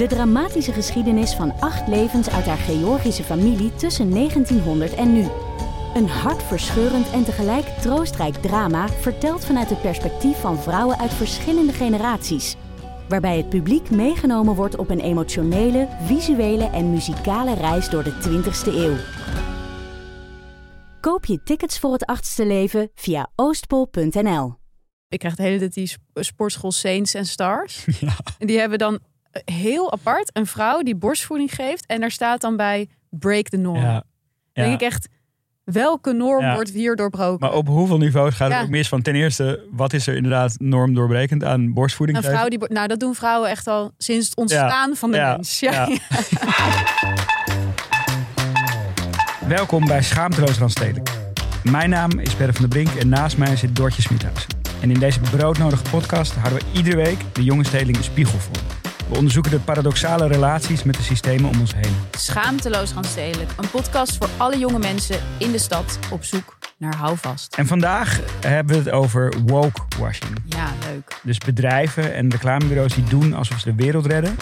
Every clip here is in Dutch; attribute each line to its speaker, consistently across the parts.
Speaker 1: de dramatische geschiedenis van acht levens uit haar Georgische familie tussen 1900 en nu. Een hartverscheurend en tegelijk troostrijk drama verteld vanuit het perspectief van vrouwen uit verschillende generaties. Waarbij het publiek meegenomen wordt op een emotionele, visuele en muzikale reis door de 20ste eeuw. Koop je tickets voor het achtste leven via oostpol.nl.
Speaker 2: Ik krijg de hele tijd die sp- sportschool Saints en Stars.
Speaker 3: Ja.
Speaker 2: En die hebben dan heel apart een vrouw die borstvoeding geeft. En daar staat dan bij break the norm.
Speaker 3: Ja.
Speaker 2: Denk ik echt, welke norm
Speaker 3: Ja.
Speaker 2: wordt hier doorbroken?
Speaker 3: Maar op hoeveel niveaus gaat het ook mis? Van ten eerste, wat is er inderdaad normdoorbrekend aan borstvoeding?
Speaker 2: Een vrouw die, nou dat doen vrouwen echt al sinds het ontstaan van de mens. Ja.
Speaker 3: Ja. Welkom bij Schaamteloos Randstedelijk. Mijn naam is Berre van der Brink en naast mij zit Dortje Smithuis. En in deze broodnodige podcast houden we iedere week de jonge stedeling een spiegel voor. We onderzoeken de paradoxale relaties met de systemen om ons heen.
Speaker 2: Schaamteloos Randstedelijk. Een podcast voor alle jonge mensen in de stad op zoek naar houvast.
Speaker 3: En vandaag hebben we het over woke-washing.
Speaker 2: Ja, leuk.
Speaker 3: Dus bedrijven en reclamebureaus die doen alsof ze de wereld redden.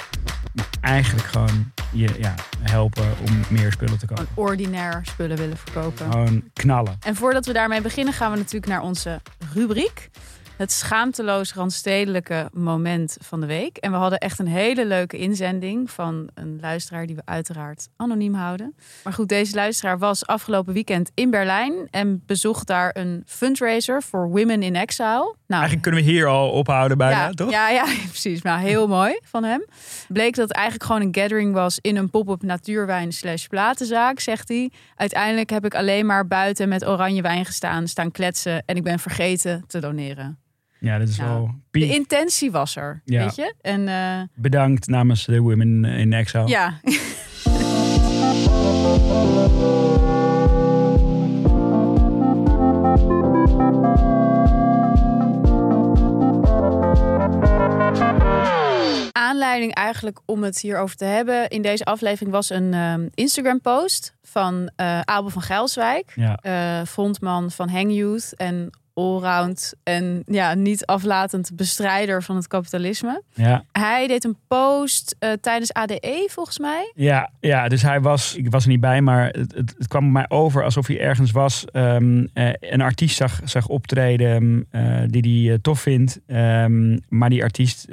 Speaker 3: Maar eigenlijk gewoon je ja, helpen om meer spullen te kopen.
Speaker 2: Gewoon ordinair spullen willen verkopen.
Speaker 3: Gewoon knallen.
Speaker 2: En voordat we daarmee beginnen, gaan we natuurlijk naar onze rubriek. Het schaamteloos randstedelijke moment van de week. En we hadden echt een hele leuke inzending van een luisteraar die we uiteraard anoniem houden. Maar goed, deze luisteraar was afgelopen weekend in Berlijn en bezocht daar een fundraiser voor Women in Exile. Nou,
Speaker 3: Eigenlijk kunnen we hier al ophouden bijna,
Speaker 2: ja,
Speaker 3: toch?
Speaker 2: Ja, ja, precies. Maar heel mooi van hem. Bleek dat het eigenlijk gewoon een gathering was in een pop-up natuurwijn slash platenzaak, zegt hij. Uiteindelijk heb ik alleen maar buiten met oranje wijn gestaan, staan kletsen en ik ben vergeten te doneren.
Speaker 3: Ja, dat is
Speaker 2: Nou,
Speaker 3: wel
Speaker 2: De intentie was er,
Speaker 3: Ja.
Speaker 2: weet je? En eh,
Speaker 3: Bedankt namens de Women in Exile.
Speaker 2: ja, aanleiding eigenlijk om het hierover te hebben in deze aflevering was een ehm, Instagram-post van eh, Abel van Gijlswijk,
Speaker 3: Ja.
Speaker 2: eh, frontman van Hang Youth en allround en ja, niet aflatend bestrijder van het kapitalisme.
Speaker 3: Ja.
Speaker 2: Hij deed een post eh, tijdens ADE volgens mij.
Speaker 3: Ja, ja, dus hij was, ik was er niet bij, maar het, het, kwam mij over alsof hij ergens was. ehm, eh, een artiest zag, zag optreden eh, die hij tof vindt. ehm, maar die artiest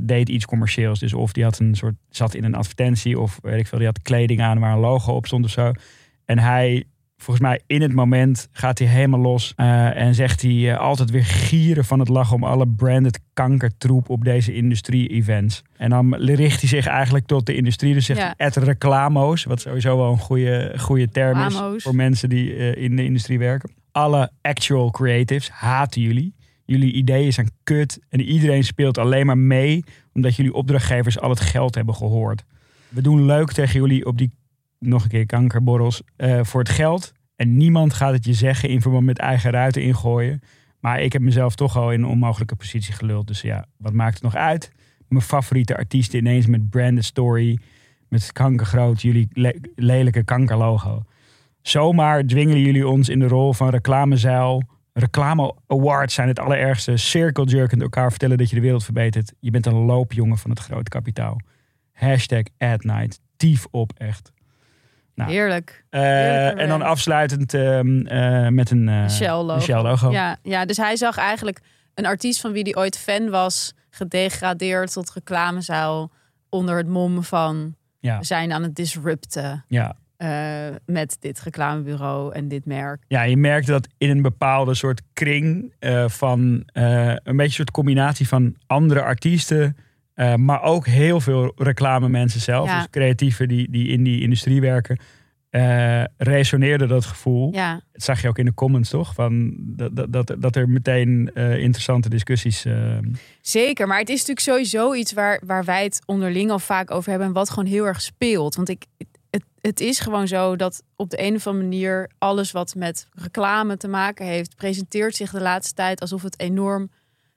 Speaker 3: deed iets commercieels. Dus of die had een soort, zat in een advertentie of weet ik veel, die had kleding aan waar een logo op stond of zo. En hij, volgens mij in het moment gaat hij helemaal los eh, en zegt hij eh, altijd weer gieren van het lachen om alle branded kankertroep op deze industrie-events. En dan richt hij zich eigenlijk tot de industrie. Dus zegt
Speaker 2: Ja.
Speaker 3: het reclamo's, wat sowieso wel een goede, goede term is voor mensen die eh, in de industrie werken. Alle actual creatives haten jullie. Jullie ideeën zijn kut en iedereen speelt alleen maar mee omdat jullie opdrachtgevers al het geld hebben gehoord. We doen leuk tegen jullie op die, nog een keer kankerborrels, eh, voor het geld. En niemand gaat het je zeggen in verband met eigen ruiten ingooien. Maar ik heb mezelf toch al in een onmogelijke positie geluld. Dus ja, wat maakt het nog uit? Mijn favoriete artiesten ineens met branded story. Met kankergroot, jullie le- lelijke kankerlogo. Zomaar dwingen jullie ons in de rol van reclamezeil. Reclame awards zijn het allerergste. Circle jerkend elkaar vertellen dat je de wereld verbetert. Je bent een loopjongen van het grote kapitaal. Hashtag at night. Tief op echt. Nou,
Speaker 2: Heerlijk.
Speaker 3: eh, en dan afsluitend ehm, eh, met een eh,
Speaker 2: Shell-logo.
Speaker 3: Shell-logo.
Speaker 2: Ja, ja, dus hij zag eigenlijk een artiest van wie hij ooit fan was, gedegradeerd tot reclamezaal onder het mom van
Speaker 3: Ja.
Speaker 2: we zijn aan het disrupten
Speaker 3: Ja.
Speaker 2: eh, met dit reclamebureau en dit merk.
Speaker 3: ja, je merkt dat in een bepaalde soort kring eh, van eh, een beetje een soort combinatie van andere artiesten, eh, maar ook heel veel reclame mensen zelf,
Speaker 2: Ja.
Speaker 3: dus creatieven die, die in die industrie werken, eh, resoneerde dat gevoel.
Speaker 2: Ja,
Speaker 3: Dat zag je ook in de comments, toch? Van dat, dat, dat, dat er meteen eh, interessante discussies.
Speaker 2: zeker. Maar het is natuurlijk sowieso iets waar, waar wij het onderling al vaak over hebben. En wat gewoon heel erg speelt. Want ik, het, het is gewoon zo dat op de een of andere manier alles wat met reclame te maken heeft, presenteert zich de laatste tijd alsof het enorm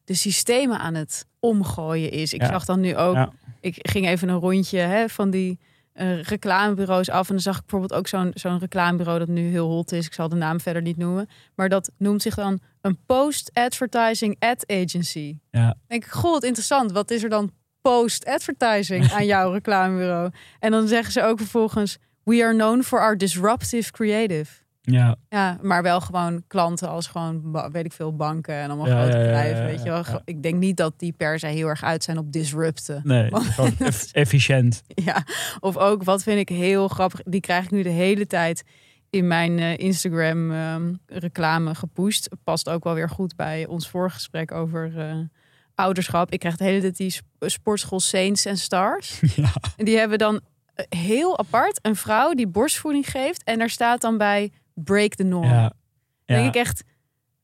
Speaker 2: de systemen aan het omgooien is. Ik
Speaker 3: Ja.
Speaker 2: zag dan nu ook,
Speaker 3: Ja.
Speaker 2: ik ging even een rondje hè, van die eh, reclamebureaus af. En dan zag ik bijvoorbeeld ook zo'n zo'n reclamebureau dat nu heel hot is. Ik zal de naam verder niet noemen. Maar dat noemt zich dan een post-advertising ad agency.
Speaker 3: Ja.
Speaker 2: Dan denk ik, wat interessant. Wat is er dan post-advertising aan jouw reclamebureau? En dan zeggen ze ook vervolgens... We are known for our disruptive creative.
Speaker 3: Ja,
Speaker 2: Ja, maar wel gewoon klanten als gewoon, weet ik veel, banken en allemaal
Speaker 3: Ja,
Speaker 2: grote
Speaker 3: ja,
Speaker 2: bedrijven.
Speaker 3: ja,
Speaker 2: weet je wel. Ik denk niet dat die per se heel erg uit zijn op disrupten.
Speaker 3: nee, gewoon eff- efficiënt.
Speaker 2: Ja, of ook, wat vind ik heel grappig, die krijg ik nu de hele tijd in mijn eh, Instagram ehm, reclame gepusht. Past ook wel weer goed bij ons vorige gesprek over eh, ouderschap. Ik krijg de hele tijd die sp- sportschool Saints en Stars. En die hebben dan eh, heel apart een vrouw die borstvoeding geeft. En daar staat dan bij break the norm.
Speaker 3: Ja.
Speaker 2: Denk ik echt,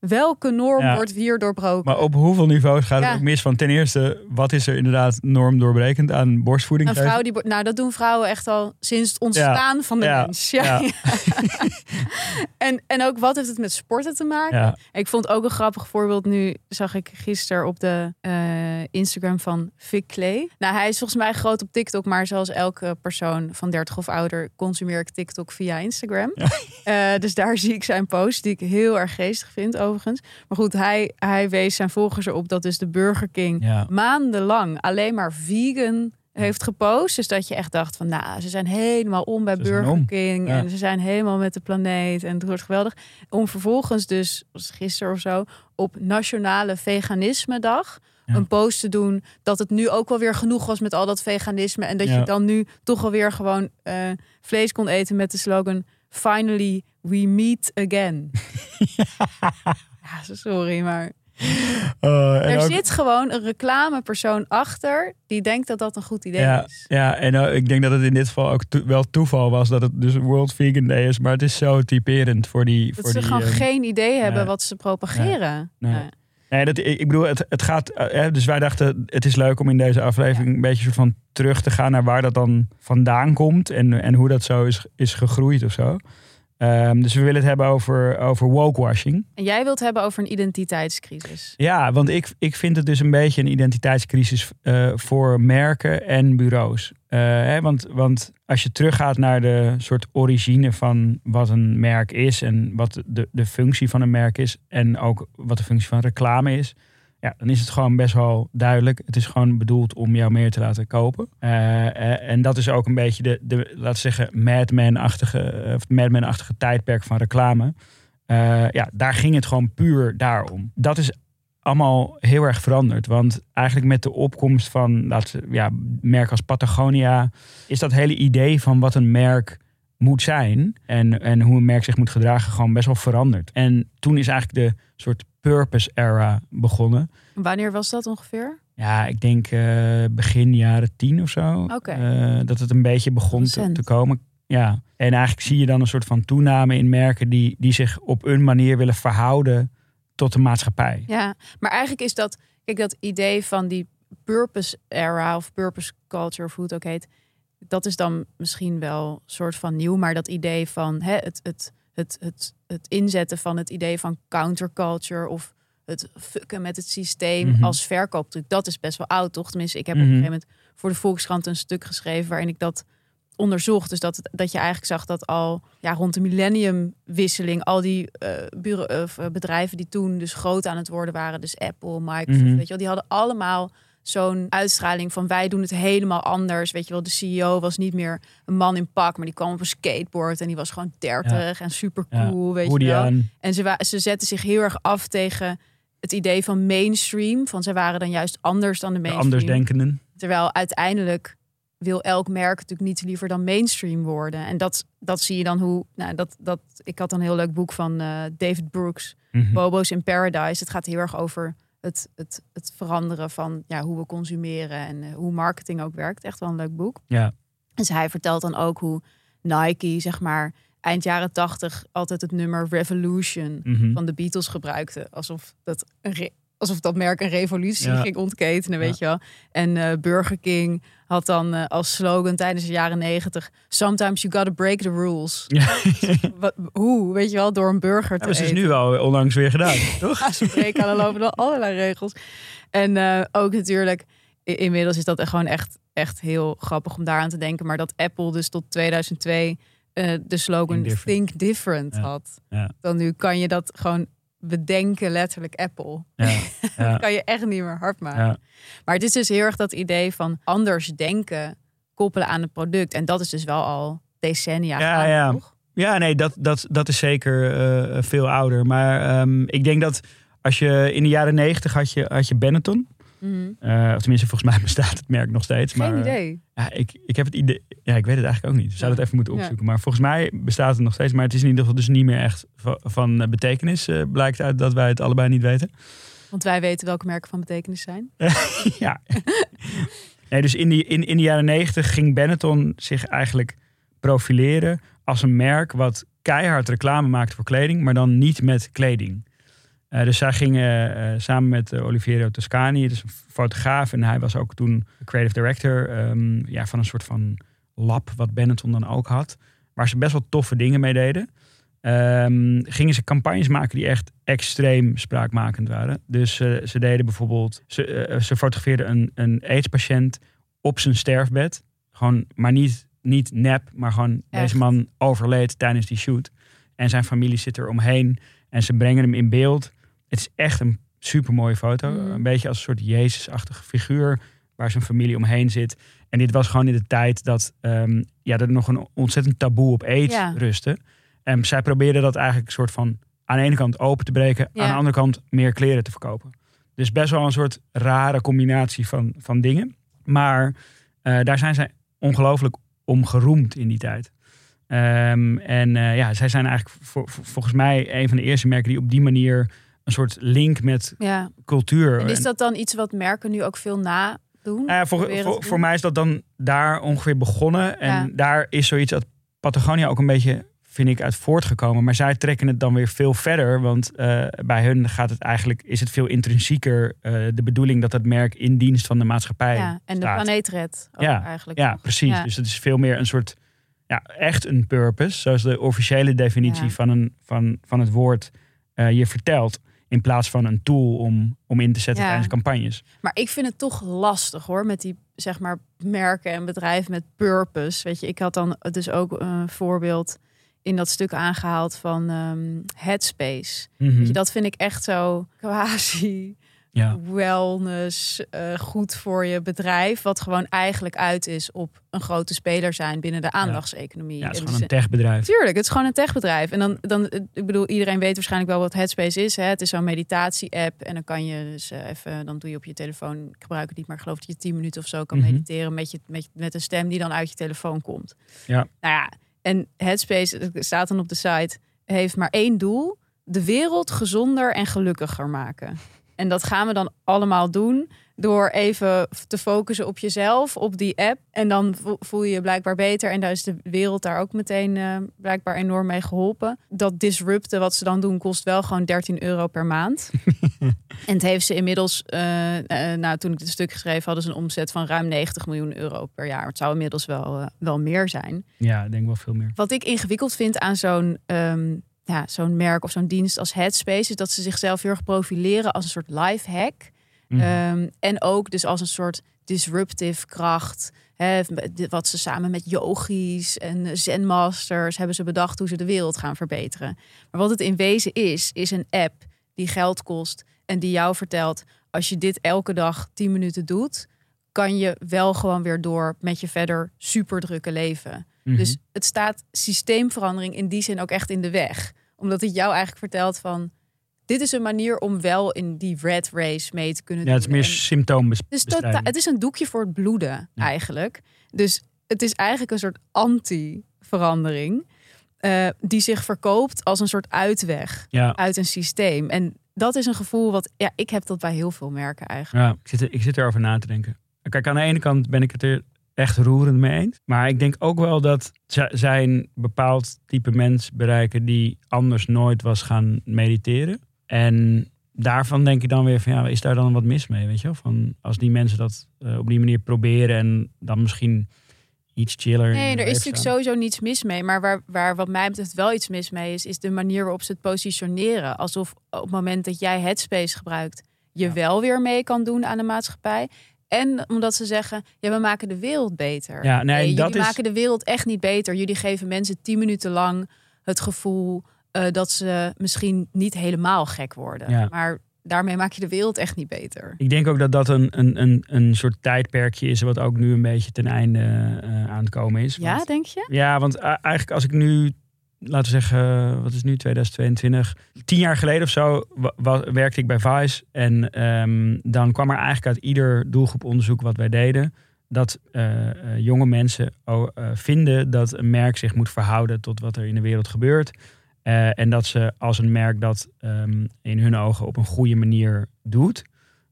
Speaker 2: welke norm
Speaker 3: Ja.
Speaker 2: wordt hier doorbroken?
Speaker 3: Maar op hoeveel niveaus gaat het ook mis? Van ten eerste, wat is er inderdaad normdoorbrekend aan borstvoeding?
Speaker 2: Een vrouw die, nou dat doen vrouwen echt al sinds het ontstaan van de mens. Ja. En, en ook wat heeft het met sporten te maken? Ik vond ook een grappig voorbeeld nu, zag ik gisteren op de eh, Instagram van Vic Clay. Nou, hij is volgens mij groot op TikTok, maar zoals elke persoon van 30 of ouder consumeer ik TikTok via Instagram. Eh, dus daar zie ik zijn post, die ik heel erg geestig vind overigens. Maar goed, hij, hij wees zijn volgers erop dat dus de Burger King
Speaker 3: Ja.
Speaker 2: maandenlang alleen maar vegan heeft gepost. Dus dat je echt dacht van, nou, ze zijn helemaal om bij
Speaker 3: Ze
Speaker 2: Burger. King.
Speaker 3: Ja.
Speaker 2: En ze zijn helemaal met de planeet. En het wordt geweldig. Om vervolgens dus, was gisteren of zo, op Nationale Veganisme Dag...
Speaker 3: Ja.
Speaker 2: een post te doen dat het nu ook wel weer genoeg was met al dat veganisme. En dat
Speaker 3: Ja.
Speaker 2: je dan nu toch alweer gewoon eh, vlees kon eten met de slogan... Finally, we meet again. ja, sorry, maar
Speaker 3: Oh,
Speaker 2: er
Speaker 3: ook-
Speaker 2: zit gewoon een reclamepersoon achter die denkt dat dat een goed idee
Speaker 3: Ja,
Speaker 2: is.
Speaker 3: ja, en eh, ik denk dat het in dit geval ook to- wel toeval was dat het dus World Vegan Day is. Maar het is zo typerend voor die...
Speaker 2: Dat
Speaker 3: voor
Speaker 2: ze
Speaker 3: die,
Speaker 2: gewoon
Speaker 3: eh,
Speaker 2: geen idee hebben
Speaker 3: nee.
Speaker 2: wat ze propageren.
Speaker 3: Nee.
Speaker 2: Nee.
Speaker 3: Nee, dat, ik bedoel, het, het gaat. eh, dus wij dachten, het is leuk om in deze aflevering een beetje soort van terug te gaan naar waar dat dan vandaan komt en, en hoe dat zo is, is gegroeid of zo. Ehm, dus we willen het hebben over, over wokewashing.
Speaker 2: En jij wilt hebben over een identiteitscrisis.
Speaker 3: Ja, want ik, ik vind het dus een beetje een identiteitscrisis eh, voor merken en bureaus. Eh, hè, want, want als je teruggaat naar de soort origine van wat een merk is en wat de, de functie van een merk is en ook wat de functie van reclame is. Ja, dan is het gewoon best wel duidelijk. Het is gewoon bedoeld om jou meer te laten kopen. Eh, eh, en dat is ook een beetje de, de laten we zeggen, Madman-achtige, eh, of Madman-achtige tijdperk van reclame. Eh, ja, daar ging het gewoon puur daarom. Dat is allemaal heel erg veranderd. Want eigenlijk met de opkomst van we, ja, merken als Patagonia... is dat hele idee van wat een merk moet zijn... En, en hoe een merk zich moet gedragen gewoon best wel veranderd. En toen is eigenlijk de soort purpose era begonnen.
Speaker 2: Wanneer was dat ongeveer?
Speaker 3: Ja, ik denk eh, begin jaren tien of zo.
Speaker 2: Oké.
Speaker 3: Eh, dat het een beetje begon te, te komen. Ja, en eigenlijk zie je dan een soort van toename in merken die, die zich op een manier willen verhouden tot de maatschappij.
Speaker 2: Ja, maar eigenlijk is dat, kijk, dat idee van die purpose era of purpose culture of hoe het ook heet, dat is dan misschien wel soort van nieuw, maar dat idee van hè, het, het, het, het, het inzetten van het idee van counterculture of het fucken met het systeem
Speaker 3: Mhm.
Speaker 2: als verkooptruc, dat is best wel oud, toch? Tenminste, ik heb op
Speaker 3: Mhm.
Speaker 2: een gegeven moment voor de Volkskrant een stuk geschreven waarin ik dat onderzocht. Dus dat, het- dat je eigenlijk zag dat al ja, rond de millenniumwisseling al die eh, of, eh, bedrijven die toen dus groot aan het worden waren, dus Apple, Microsoft,
Speaker 3: Mhm.
Speaker 2: weet je wel, die hadden allemaal zo'n uitstraling van wij doen het helemaal anders. Weet je wel, de CEO was niet meer een man in pak, maar die kwam op een skateboard en die was gewoon 30 en super cool, weet je wel.
Speaker 3: aan.
Speaker 2: En ze, ze zetten zich heel erg af tegen het idee van mainstream. Van ze waren dan juist anders dan de
Speaker 3: De
Speaker 2: mainstream.
Speaker 3: andersdenkenden.
Speaker 2: Terwijl uiteindelijk wil elk merk natuurlijk niet liever dan mainstream worden. En dat, dat zie je dan hoe. Nou, dat, dat, ik had een heel leuk boek van eh, David Brooks,
Speaker 3: Mhm.
Speaker 2: Bobo's in Paradise. Het gaat heel erg over het, het, het veranderen van ja, hoe we consumeren en eh, hoe marketing ook werkt. Echt wel een leuk boek.
Speaker 3: Ja.
Speaker 2: Dus hij vertelt dan ook hoe Nike, zeg maar, eind jaren tachtig altijd het nummer Revolution
Speaker 3: Mhm.
Speaker 2: van de Beatles gebruikte. Alsof dat, een alsof dat merk een revolutie
Speaker 3: Ja.
Speaker 2: ging ontketenen, weet
Speaker 3: Ja.
Speaker 2: je wel. En eh, Burger King had dan eh, als slogan tijdens de jaren negentig... Sometimes you gotta break the rules.
Speaker 3: Ja.
Speaker 2: Wat, hoe, weet je wel, door een burger te
Speaker 3: hebben ze dus nu wel onlangs weer gedaan, toch?
Speaker 2: Ze breken aan, lopen wel allerlei regels. En eh, ook natuurlijk, inmiddels is dat echt gewoon echt, echt heel grappig om daaraan te denken. Maar dat Apple dus tot 2002 eh, de slogan
Speaker 3: Think
Speaker 2: Think
Speaker 3: different.
Speaker 2: Different,
Speaker 3: Ja.
Speaker 2: had. Dan nu kan je dat gewoon bedenken, letterlijk Apple.
Speaker 3: Ja. Ja.
Speaker 2: kan je echt niet meer hard maken.
Speaker 3: Ja.
Speaker 2: Maar het is dus heel erg dat idee van anders denken koppelen aan het product. En dat is dus wel al decennia
Speaker 3: Ja, ja.
Speaker 2: toch?
Speaker 3: Ja, nee, dat, dat, dat is zeker eh, veel ouder. Maar ehm, ik denk dat als je in de jaren negentig had je, had je Benetton.
Speaker 2: Mhm.
Speaker 3: Eh, of tenminste, volgens mij bestaat het merk nog steeds.
Speaker 2: Geen
Speaker 3: maar, eh,
Speaker 2: idee.
Speaker 3: Ja, ik, ik heb het idee. Ja, ik weet het eigenlijk ook niet. We zouden het even moeten opzoeken. Maar volgens mij bestaat het nog steeds. Maar het is in ieder geval dus niet meer echt van, eh, betekenis. blijkt uit dat wij het allebei niet weten.
Speaker 2: Want wij weten welke merken van betekenis zijn.
Speaker 3: ja. Nee, dus in, die, in, in de jaren negentig ging Benetton zich eigenlijk profileren als een merk wat keihard reclame maakte voor kleding, maar dan niet met kleding. Eh, dus zij gingen eh, samen met eh, Oliviero Toscani, dus een fotograaf, en hij was ook toen creative director ehm, ja, van een soort van lab wat Benetton dan ook had, waar ze best wel toffe dingen mee deden. Ehm, gingen ze campagnes maken die echt extreem spraakmakend waren. Dus ze deden bijvoorbeeld, ze, ze fotografeerden een, een AIDS-patiënt op zijn sterfbed. Gewoon, maar niet, niet nep, maar gewoon
Speaker 2: Echt?
Speaker 3: deze man overleed tijdens die shoot. En zijn familie zit er omheen en ze brengen hem in beeld. Het is echt een super mooie foto.
Speaker 2: Mhm.
Speaker 3: Een beetje als een soort Jezusachtige figuur waar zijn familie omheen zit. En dit was gewoon in de tijd dat ehm, ja, er nog een ontzettend taboe op AIDS
Speaker 2: Ja.
Speaker 3: rustte. En zij probeerden dat eigenlijk een soort van aan de ene kant open te breken,
Speaker 2: Ja.
Speaker 3: aan de andere kant meer kleren te verkopen. Dus best wel een soort rare combinatie van, van dingen. Maar eh, daar zijn zij ongelooflijk om geroemd in die tijd. Ehm, en eh, ja, zij zijn eigenlijk volgens mij een van de eerste merken die op die manier een soort link met
Speaker 2: Ja.
Speaker 3: cultuur.
Speaker 2: En is dat dan iets wat merken nu ook veel nadoen?
Speaker 3: nou ja, voor,
Speaker 2: doen?
Speaker 3: mij is dat dan daar ongeveer begonnen. En
Speaker 2: Ja.
Speaker 3: daar is zoiets dat Patagonia ook een beetje, vind ik, uit voortgekomen. Maar zij trekken het dan weer veel verder. Want eh, bij hun gaat het eigenlijk, is het veel intrinsieker eh, de bedoeling dat het merk in dienst van de maatschappij
Speaker 2: Ja, en de planeet redt
Speaker 3: Ja,
Speaker 2: eigenlijk.
Speaker 3: Ja,
Speaker 2: nog.
Speaker 3: precies. Dus het is veel meer een soort, ja, echt een purpose. Zoals de officiële definitie van, een, van, van het woord eh, je vertelt. In plaats van een tool om, om in te zetten
Speaker 2: Ja.
Speaker 3: tijdens campagnes.
Speaker 2: Maar ik vind het toch lastig hoor, met die zeg maar merken en bedrijven met purpose. Weet je, ik had dan dus ook een voorbeeld in dat stuk aangehaald van ehm, Headspace.
Speaker 3: Mhm.
Speaker 2: Je, dat vind ik echt zo quasi
Speaker 3: ja.
Speaker 2: wellness, eh, goed voor je bedrijf, wat gewoon eigenlijk uit is op een grote speler zijn binnen de aandachtseconomie.
Speaker 3: ja, het is gewoon
Speaker 2: dus-
Speaker 3: een techbedrijf.
Speaker 2: Tuurlijk, het is gewoon een techbedrijf. En dan, dan, ik bedoel, iedereen weet waarschijnlijk wel wat Headspace is. Hè? Het is zo'n meditatie-app. En dan kan je dus eh, even, dan doe je op je telefoon, ik gebruik het niet, maar ik geloof dat je 10 minuten of zo kan
Speaker 3: Mhm.
Speaker 2: mediteren met, je, met, met een stem die dan uit je telefoon komt.
Speaker 3: Ja.
Speaker 2: Nou ja, en Headspace, staat dan op de site, heeft maar één doel: de wereld gezonder en gelukkiger maken. En dat gaan we dan allemaal doen door even te focussen op jezelf, op die app. En dan vo- voel je je blijkbaar beter. En daar is de wereld daar ook meteen eh, blijkbaar enorm mee geholpen. Dat disrupten wat ze dan doen kost wel gewoon 13 euro per maand. en het heeft ze inmiddels, eh, nou toen ik het stuk geschreven hadden ze een omzet van ruim 90 miljoen euro per jaar. Het zou inmiddels wel, wel meer zijn.
Speaker 3: Ja, ik denk wel veel meer.
Speaker 2: Wat ik ingewikkeld vind aan zo'n ehm, ja, zo'n merk of zo'n dienst als Headspace, is dat ze zichzelf heel erg profileren als een soort life hack.
Speaker 3: Mhm.
Speaker 2: Ehm, en ook dus als een soort disruptive kracht. Hè, wat ze samen met yogis en zenmasters hebben ze bedacht hoe ze de wereld gaan verbeteren. Maar wat het in wezen is, is een app die geld kost en die jou vertelt: als je dit elke dag 10 minuten doet, kan je wel gewoon weer door met je verder super drukke leven.
Speaker 3: Mhm.
Speaker 2: Dus het staat systeemverandering in die zin ook echt in de weg. Omdat het jou eigenlijk vertelt van... dit is een manier om wel in die red race mee te kunnen
Speaker 3: ja, het is
Speaker 2: doen.
Speaker 3: meer symptoombestrijding.
Speaker 2: dus het is een doekje voor het bloeden
Speaker 3: Ja.
Speaker 2: eigenlijk. Dus het is eigenlijk een soort anti-verandering... eh, die zich verkoopt als een soort uitweg
Speaker 3: Ja,
Speaker 2: uit een systeem. En dat is een gevoel wat... Ja, ik heb dat bij heel veel merken eigenlijk.
Speaker 3: ja ik, zit er, ik zit erover na te denken. Kijk, aan de ene kant ben ik het er echt roerend mee eens. Maar ik denk ook wel dat zij een bepaald type mens bereiken die anders nooit was gaan mediteren. En daarvan denk ik dan weer van ja, is daar dan wat mis mee? Weet je wel? Van als die mensen dat eh, op die manier proberen en dan misschien iets chiller.
Speaker 2: Nee, er is natuurlijk
Speaker 3: staan.
Speaker 2: sowieso niets mis mee. Maar waar, waar wat mij betreft wel iets mis mee is, is de manier waarop ze het positioneren. Alsof op het moment dat jij Headspace gebruikt, je
Speaker 3: Ja.
Speaker 2: wel weer mee kan doen aan de maatschappij. En omdat ze zeggen, ja, we maken de wereld beter.
Speaker 3: Ja, nee,
Speaker 2: jullie
Speaker 3: dat is-
Speaker 2: maken de wereld echt niet beter. Jullie geven mensen tien minuten lang het gevoel eh, dat ze misschien niet helemaal gek worden.
Speaker 3: Ja.
Speaker 2: Maar daarmee maak je de wereld echt niet beter.
Speaker 3: Ik denk ook dat dat een, een, een, een soort tijdperkje is wat ook nu een beetje ten einde eh, aan het komen is.
Speaker 2: Ja, denk je?
Speaker 3: Ja, want eigenlijk als ik nu, laten we zeggen, wat is nu 2022? Tien jaar geleden of zo werkte ik bij Vice. En ehm, dan kwam er eigenlijk uit ieder doelgroeponderzoek wat wij deden, dat eh, eh, jonge mensen eh, vinden dat een merk zich moet verhouden tot wat er in de wereld gebeurt. Eh, en dat ze als een merk dat ehm, in hun ogen op een goede manier doet,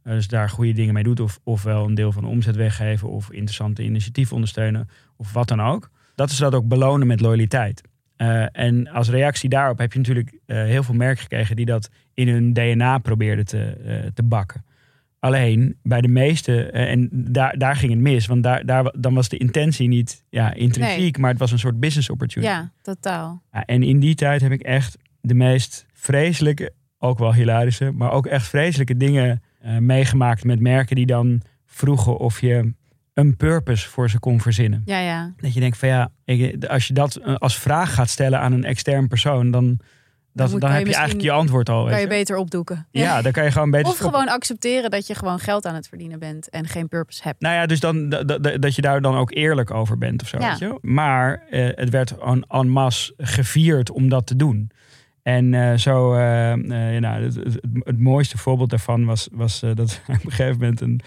Speaker 3: eh, dus daar goede dingen mee doet, of, ofwel een deel van de omzet weggeven, of interessante initiatieven ondersteunen, of wat dan ook, dat ze dat ook belonen met loyaliteit. Eh, en als reactie daarop heb je natuurlijk eh, heel veel merken gekregen die dat in hun DNA probeerden te, eh, te bakken. Alleen bij de meeste, en daar, daar ging het mis, want daar, daar, dan was de intentie niet ja, intrinsiek, maar het was een soort business opportunity.
Speaker 2: Ja, totaal.
Speaker 3: Ja, en in die tijd heb ik echt de meest vreselijke, ook wel hilarische, maar ook echt vreselijke dingen meegemaakt met merken die dan vroegen of je een purpose voor ze kon verzinnen.
Speaker 2: Ja, ja.
Speaker 3: Dat je denkt van ja, ik- als je dat eh, als vraag gaat stellen aan een extern persoon, dan, dat, dan,
Speaker 2: kan
Speaker 3: heb
Speaker 2: je
Speaker 3: je eigenlijk je antwoord al.
Speaker 2: Kan je
Speaker 3: je.
Speaker 2: beter opdoeken.
Speaker 3: Ja, dan kan je gewoon beter.
Speaker 2: Of
Speaker 3: stoppen.
Speaker 2: gewoon accepteren dat je gewoon geld aan het verdienen bent en geen purpose hebt.
Speaker 3: Nou ja, dus dan, dat, je daar dan ook eerlijk over bent of zo.
Speaker 2: Ja.
Speaker 3: Weet je? Maar eh, het werd en, en masse gevierd om dat te doen. En eh, zo, eh, nou, het, het, het mooiste voorbeeld daarvan was, was dat op een gegeven moment een,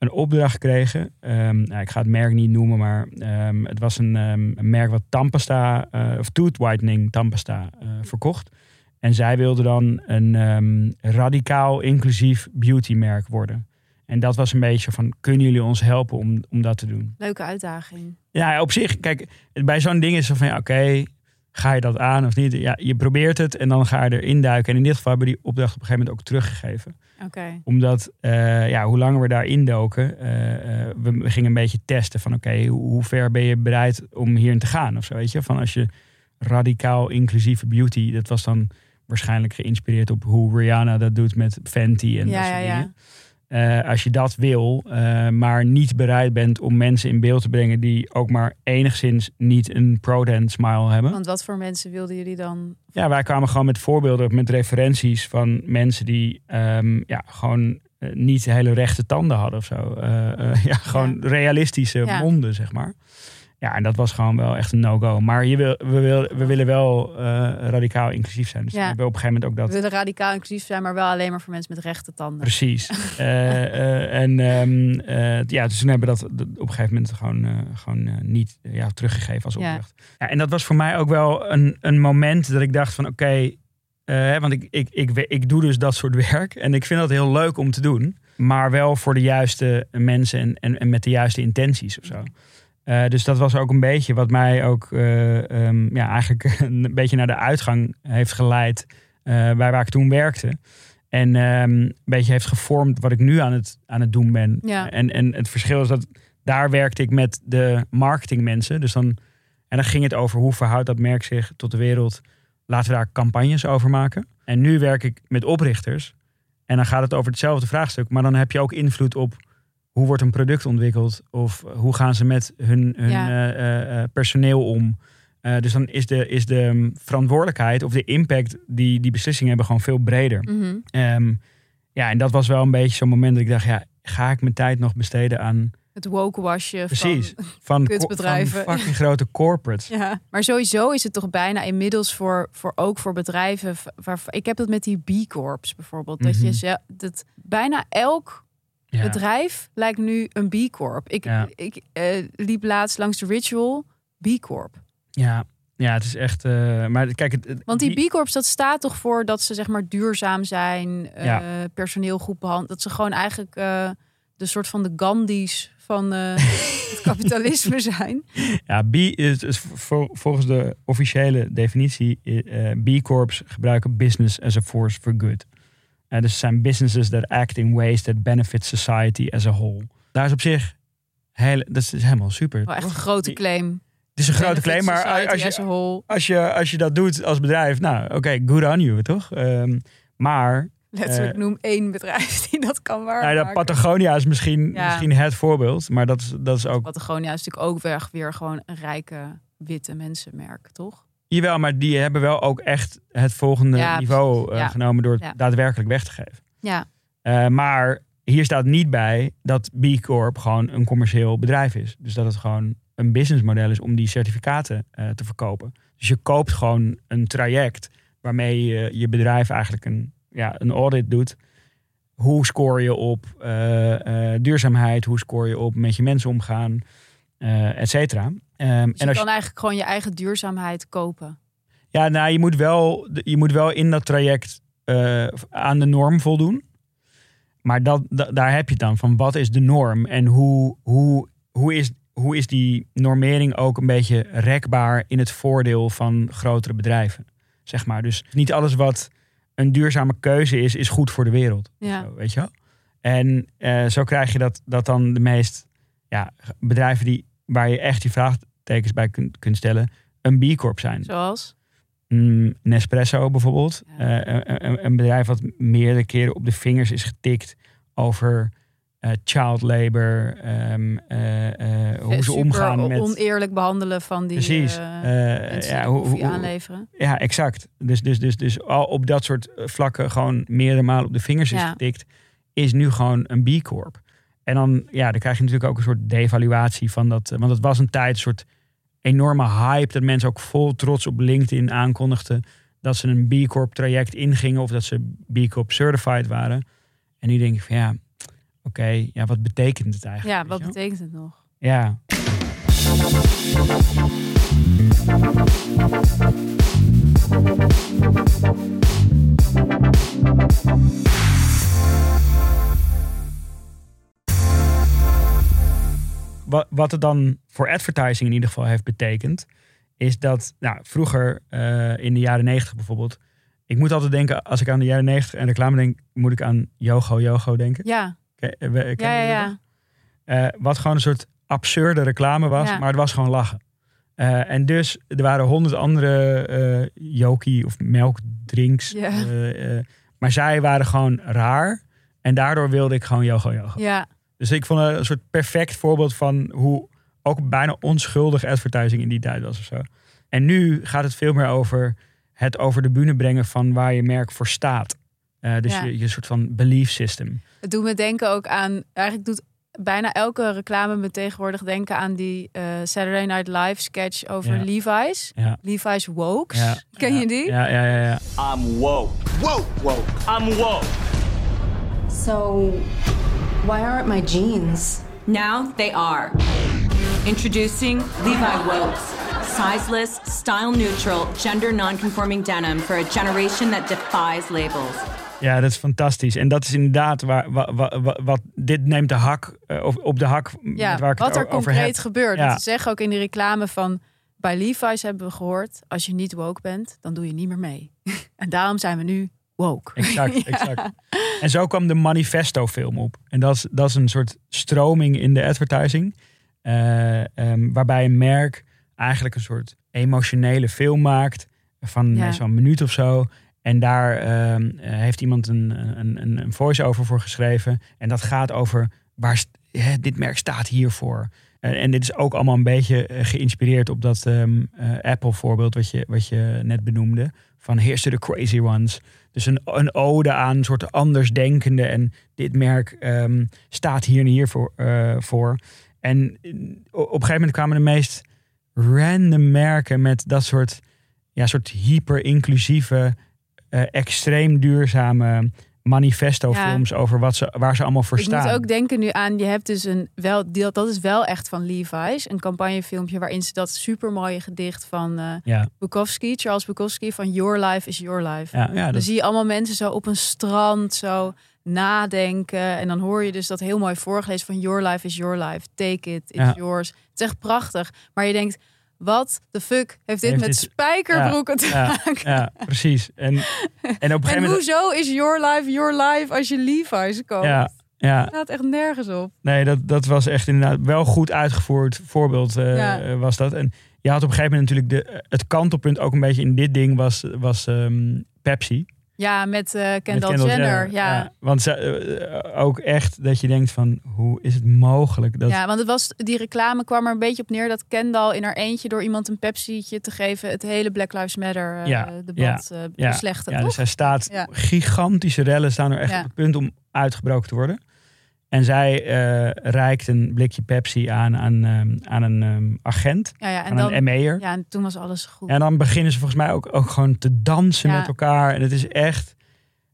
Speaker 3: een opdracht kregen. Ehm, nou, ik ga het merk niet noemen, maar ehm, het was een, ehm, een merk wat tandpasta, eh, of tooth whitening tandpasta eh, verkocht. En zij wilden dan een radicaal inclusief beautymerk worden. En dat was een beetje van, kunnen jullie ons helpen om, om dat te doen?
Speaker 2: Leuke uitdaging.
Speaker 3: Ja, op zich, kijk, bij zo'n ding is het van, ja, oké, ga je dat aan of niet? Ja, je probeert het en dan ga je erin duiken. En in dit geval hebben we die opdracht op een gegeven moment ook teruggegeven. Omdat, eh, ja, hoe langer we daarin doken, eh, eh, we, gingen een beetje testen van, oké, hoe, hoe ver ben je bereid om hierin te gaan of zo, weet je? Van als je radicaal inclusieve beauty, dat was dan waarschijnlijk geïnspireerd op hoe Rihanna dat doet met Fenty en dat
Speaker 2: Ja,
Speaker 3: soort
Speaker 2: ja,
Speaker 3: dingen.
Speaker 2: ja.
Speaker 3: Eh, als je dat wil, eh, maar niet bereid bent om mensen in beeld te brengen die ook maar enigszins niet een pro-dance smile hebben.
Speaker 2: Want wat voor mensen wilden jullie dan?
Speaker 3: Ja, wij kwamen gewoon met voorbeelden, met referenties van mensen die ehm, ja, gewoon eh, niet hele rechte tanden hadden of zo. Ja, gewoon realistische
Speaker 2: Ja.
Speaker 3: monden, zeg maar. Ja, en dat was gewoon wel echt een no-go. Maar je wil, we, wil, we willen wel eh, radicaal inclusief zijn. Dus
Speaker 2: Ja.
Speaker 3: we hebben op een gegeven moment ook
Speaker 2: We
Speaker 3: dat
Speaker 2: willen radicaal inclusief zijn, maar wel alleen maar voor mensen met rechte tanden.
Speaker 3: Precies. Eh, eh, en ehm, eh, ja, dus toen hebben we dat op een gegeven moment gewoon, gewoon niet ja, teruggegeven als opdracht. Ja. en dat was voor mij ook wel een, een moment dat ik dacht van oké, want ik, ik, ik, ik, ik doe dus dat soort werk en ik vind dat heel leuk om te doen. Maar wel voor de juiste mensen en, en, en met de juiste intenties of zo. Eh, dus dat was ook een beetje wat mij ook eh, ehm, ja, eigenlijk een beetje naar de uitgang heeft geleid eh, bij waar ik toen werkte. En ehm, een beetje heeft gevormd wat ik nu aan het, aan het doen ben.
Speaker 2: Ja.
Speaker 3: En, en het verschil is dat daar werkte ik met de marketingmensen. Dus dan, en dan ging het over hoe verhoudt dat merk zich tot de wereld. Laten we daar campagnes over maken. En nu werk ik met oprichters. En dan gaat het over hetzelfde vraagstuk. Maar dan heb je ook invloed op hoe wordt een product ontwikkeld. Of hoe gaan ze met hun, hun
Speaker 2: Ja.
Speaker 3: eh, eh, eh, personeel om. Eh, dus dan is de, is de mm, verantwoordelijkheid of de impact die die beslissingen hebben gewoon veel breder.
Speaker 2: Mhm.
Speaker 3: Ehm, ja, en dat was wel een beetje zo'n moment dat ik dacht, ja, ga ik mijn tijd nog besteden aan
Speaker 2: Het woke wasje.
Speaker 3: precies
Speaker 2: Van,
Speaker 3: van,
Speaker 2: kutbedrijven.
Speaker 3: van fucking grote corporates.
Speaker 2: ja. Maar sowieso is het toch bijna inmiddels voor, voor ook voor bedrijven. Waar, ik heb dat met die B Corps bijvoorbeeld. Dat je
Speaker 3: Mhm.
Speaker 2: dat bijna elk
Speaker 3: Ja.
Speaker 2: bedrijf lijkt nu een B Corp. Ik,
Speaker 3: Ja.
Speaker 2: ik eh, liep laatst langs de Ritual B Corp.
Speaker 3: Ja. ja, het is echt. eh, maar kijk, het,
Speaker 2: Want die B Corps, dat staat toch voor dat ze zeg maar duurzaam zijn, eh personeel goed behandeld. Dat ze gewoon eigenlijk de soort van de Gandhi's van het kapitalisme zijn.
Speaker 3: Ja, B is, is vol- volgens de officiële definitie, B Corps gebruiken business as a force for good. En dus zijn businesses that act in ways that benefit society as a whole. Daar is op zich, heel, dat is helemaal super.
Speaker 2: Wel echt een grote claim.
Speaker 3: Het is een grote claim, maar als je, als, je, als je dat doet als bedrijf, nou oké, good on you, toch? Ehm, maar
Speaker 2: Letterlijk
Speaker 3: Eh,
Speaker 2: noem één bedrijf die dat kan
Speaker 3: nou,
Speaker 2: waarmaken.
Speaker 3: dat Patagonia is misschien,
Speaker 2: Ja.
Speaker 3: misschien het voorbeeld, maar dat is, dat is ook
Speaker 2: Patagonia is natuurlijk ook weer, weer gewoon een rijke witte mensenmerk, toch?
Speaker 3: Jawel, maar die hebben wel ook echt het volgende
Speaker 2: Ja,
Speaker 3: niveau eh, genomen door het daadwerkelijk weg te geven.
Speaker 2: Ja,
Speaker 3: Eh, maar hier staat niet bij dat B Corp gewoon een commercieel bedrijf is. Dus dat het gewoon een businessmodel is om die certificaten eh, te verkopen. Dus je koopt gewoon een traject waarmee je je bedrijf eigenlijk een, ja, een audit doet. Hoe score je op duurzaamheid? Hoe score je op met je mensen omgaan? et cetera. Ehm,
Speaker 2: dus
Speaker 3: en
Speaker 2: je
Speaker 3: je-
Speaker 2: kan eigenlijk gewoon je eigen duurzaamheid kopen.
Speaker 3: Ja, nou, je moet wel, je moet wel in dat traject eh, aan de norm voldoen. Maar dat, da- daar heb je het dan van. Wat is de norm? En hoe, hoe, hoe, is, hoe is die normering ook een beetje rekbaar in het voordeel van grotere bedrijven? Zeg maar. Dus niet alles wat een duurzame keuze is, is goed voor de wereld.
Speaker 2: Ja.
Speaker 3: Zo, weet je wel? En eh, zo krijg je dat, dat dan de meest ja, bedrijven die, waar je echt die vraagtekens bij kunt, kunt stellen, een B Corp zijn.
Speaker 2: Zoals?
Speaker 3: Mm, Nespresso bijvoorbeeld.
Speaker 2: Ja.
Speaker 3: Eh, een, bedrijf wat meerdere keren op de vingers is getikt over eh, child labor. ehm, eh, hoe ze omgaan met...
Speaker 2: oneerlijk behandelen van die
Speaker 3: Precies. ja, hoe- hoe-
Speaker 2: aanleveren.
Speaker 3: ja, exact. Dus, dus, dus, dus al op dat soort vlakken gewoon meerdere malen op de vingers is
Speaker 2: Ja.
Speaker 3: getikt, is nu gewoon een B Corp. En dan, ja, dan krijg je natuurlijk ook een soort devaluatie van dat. Want het was een tijd, een soort enorme hype, dat mensen ook vol trots op LinkedIn aankondigden dat ze een B Corp traject ingingen of dat ze B Corp certified waren. En nu denk ik van ja, oké, ja, wat betekent het eigenlijk?
Speaker 2: Ja, wat betekent het nog?
Speaker 3: Ja, wat, wat het dan voor advertising in ieder geval heeft betekend, is dat nou, vroeger eh, in de jaren negentig bijvoorbeeld, ik moet altijd denken, als ik aan de jaren negentig en reclame denk, moet ik aan Yogo Yogo denken.
Speaker 2: Ja,
Speaker 3: Ken- eh,
Speaker 2: ja, ja. ja.
Speaker 3: Eh, wat gewoon een soort absurde reclame was,
Speaker 2: Ja.
Speaker 3: maar het was gewoon lachen. En dus er waren honderd andere eh Yoki of melkdrinks.
Speaker 2: Ja.
Speaker 3: maar zij waren gewoon raar. En daardoor wilde ik gewoon yoga yoga.
Speaker 2: ja.
Speaker 3: Dus ik vond het een soort perfect voorbeeld van hoe ook bijna onschuldig advertising in die tijd was of zo. En nu gaat het veel meer over het over de bühne brengen van waar je merk voor staat. Eh, dus
Speaker 2: Ja.
Speaker 3: je, je soort van belief system.
Speaker 2: Het doet me denken ook aan. Eigenlijk doet bijna elke reclame me tegenwoordig denken aan die eh, Saturday Night Live sketch over
Speaker 3: Ja.
Speaker 2: Levi's.
Speaker 3: Ja.
Speaker 2: Levi's Wokes.
Speaker 3: Ja.
Speaker 2: Ken
Speaker 3: Ja.
Speaker 2: je die?
Speaker 3: Ja, ja, ja. ja.
Speaker 4: I'm woke. Woke. Woke. I'm woke.
Speaker 5: So, why aren't my jeans?
Speaker 6: Now they are. Introducing Levi Wokes. Sizeless, style neutral, gender non-conforming denim for a generation that defies labels.
Speaker 3: Ja, dat is fantastisch. En dat is inderdaad waar, wa- wa- wa- wat, dit neemt de hak eh, of op de hak
Speaker 2: Ja,
Speaker 3: waar ik
Speaker 2: wat
Speaker 3: het
Speaker 2: er concreet
Speaker 3: heb.
Speaker 2: gebeurt.
Speaker 3: Ja.
Speaker 2: Ze zeggen ook in die reclame van... Bij Levi's hebben we gehoord... als je niet woke bent, dan doe je niet meer mee. en daarom zijn we nu woke.
Speaker 3: Exact,
Speaker 2: Ja.
Speaker 3: exact. En zo kwam de Manifesto-film op. En dat is, dat is een soort stroming in de advertising. eh, ehm, waarbij een merk eigenlijk een soort emotionele film maakt. Van
Speaker 2: Ja.
Speaker 3: een minuut of zo. En daar ehm, eh, heeft iemand een, een, een, voice-over voor geschreven. En dat gaat over waar hè, dit merk staat hiervoor. En, en dit is ook allemaal een beetje eh, geïnspireerd op dat ehm, eh, Apple-voorbeeld wat je, wat je net benoemde. Van here's to the crazy ones. Dus een, een ode aan een soort andersdenkende. En dit merk ehm, staat hier en hier voor. eh, voor. En eh, op een gegeven moment kwamen de meest random merken met dat soort, ja, soort hyper-inclusieve, eh, extreem duurzame manifesto-films over wat ze, waar ze allemaal voor
Speaker 2: Ik
Speaker 3: staan.
Speaker 2: moet ook denken nu aan, je hebt dus een, wel, dat is wel echt van Levi's. Een campagnefilmpje waarin ze dat supermooie gedicht van eh
Speaker 3: Ja,
Speaker 2: Bukowski, Charles Bukowski, van Your Life is Your Life.
Speaker 3: ja, ja,
Speaker 2: Dan zie je allemaal mensen zo op een strand, zo nadenken. En dan hoor je dus dat heel mooi voorgelezen van Your life is your life. Take it, it's yours. Het is echt prachtig. Maar je denkt, wat de fuck heeft dit
Speaker 3: Heeft
Speaker 2: met
Speaker 3: dit-
Speaker 2: spijkerbroeken te maken?
Speaker 3: ja, precies. En, en op een
Speaker 2: En
Speaker 3: gegeven moment...
Speaker 2: hoezo is your life your life als je Levi's koopt?
Speaker 3: Ja, ja,
Speaker 2: Het staat echt nergens op.
Speaker 3: nee, dat, dat was echt inderdaad wel goed uitgevoerd voorbeeld eh,
Speaker 2: Ja.
Speaker 3: eh, was dat. En je had op een gegeven moment natuurlijk de, het kantelpunt ook een beetje in dit ding was, was ehm, Pepsi.
Speaker 2: Ja, met eh,
Speaker 3: Met
Speaker 2: Kendall, Jenner. Ja. Ja.
Speaker 3: Want ze, eh, ook echt dat je denkt van hoe is het mogelijk dat...
Speaker 2: want het was, die reclame kwam er een beetje op neer dat Kendall in haar eentje door iemand een Pepsi'tje te geven het hele Black Lives Matter eh,
Speaker 3: Ja,
Speaker 2: debat
Speaker 3: ja,
Speaker 2: beslechten.
Speaker 3: Ja,
Speaker 2: toch?
Speaker 3: dus hij staat,
Speaker 2: Ja.
Speaker 3: gigantische rellen staan er echt
Speaker 2: Ja.
Speaker 3: op het punt om uitgebroken te worden. En zij eh, reikt een blikje Pepsi aan, aan, ehm, aan een ehm, agent,
Speaker 2: ja, ja, en
Speaker 3: aan
Speaker 2: dan,
Speaker 3: een ME'er.
Speaker 2: ja, en toen was alles goed.
Speaker 3: En dan beginnen ze volgens mij ook, ook gewoon te dansen
Speaker 2: Ja.
Speaker 3: met elkaar. En het is echt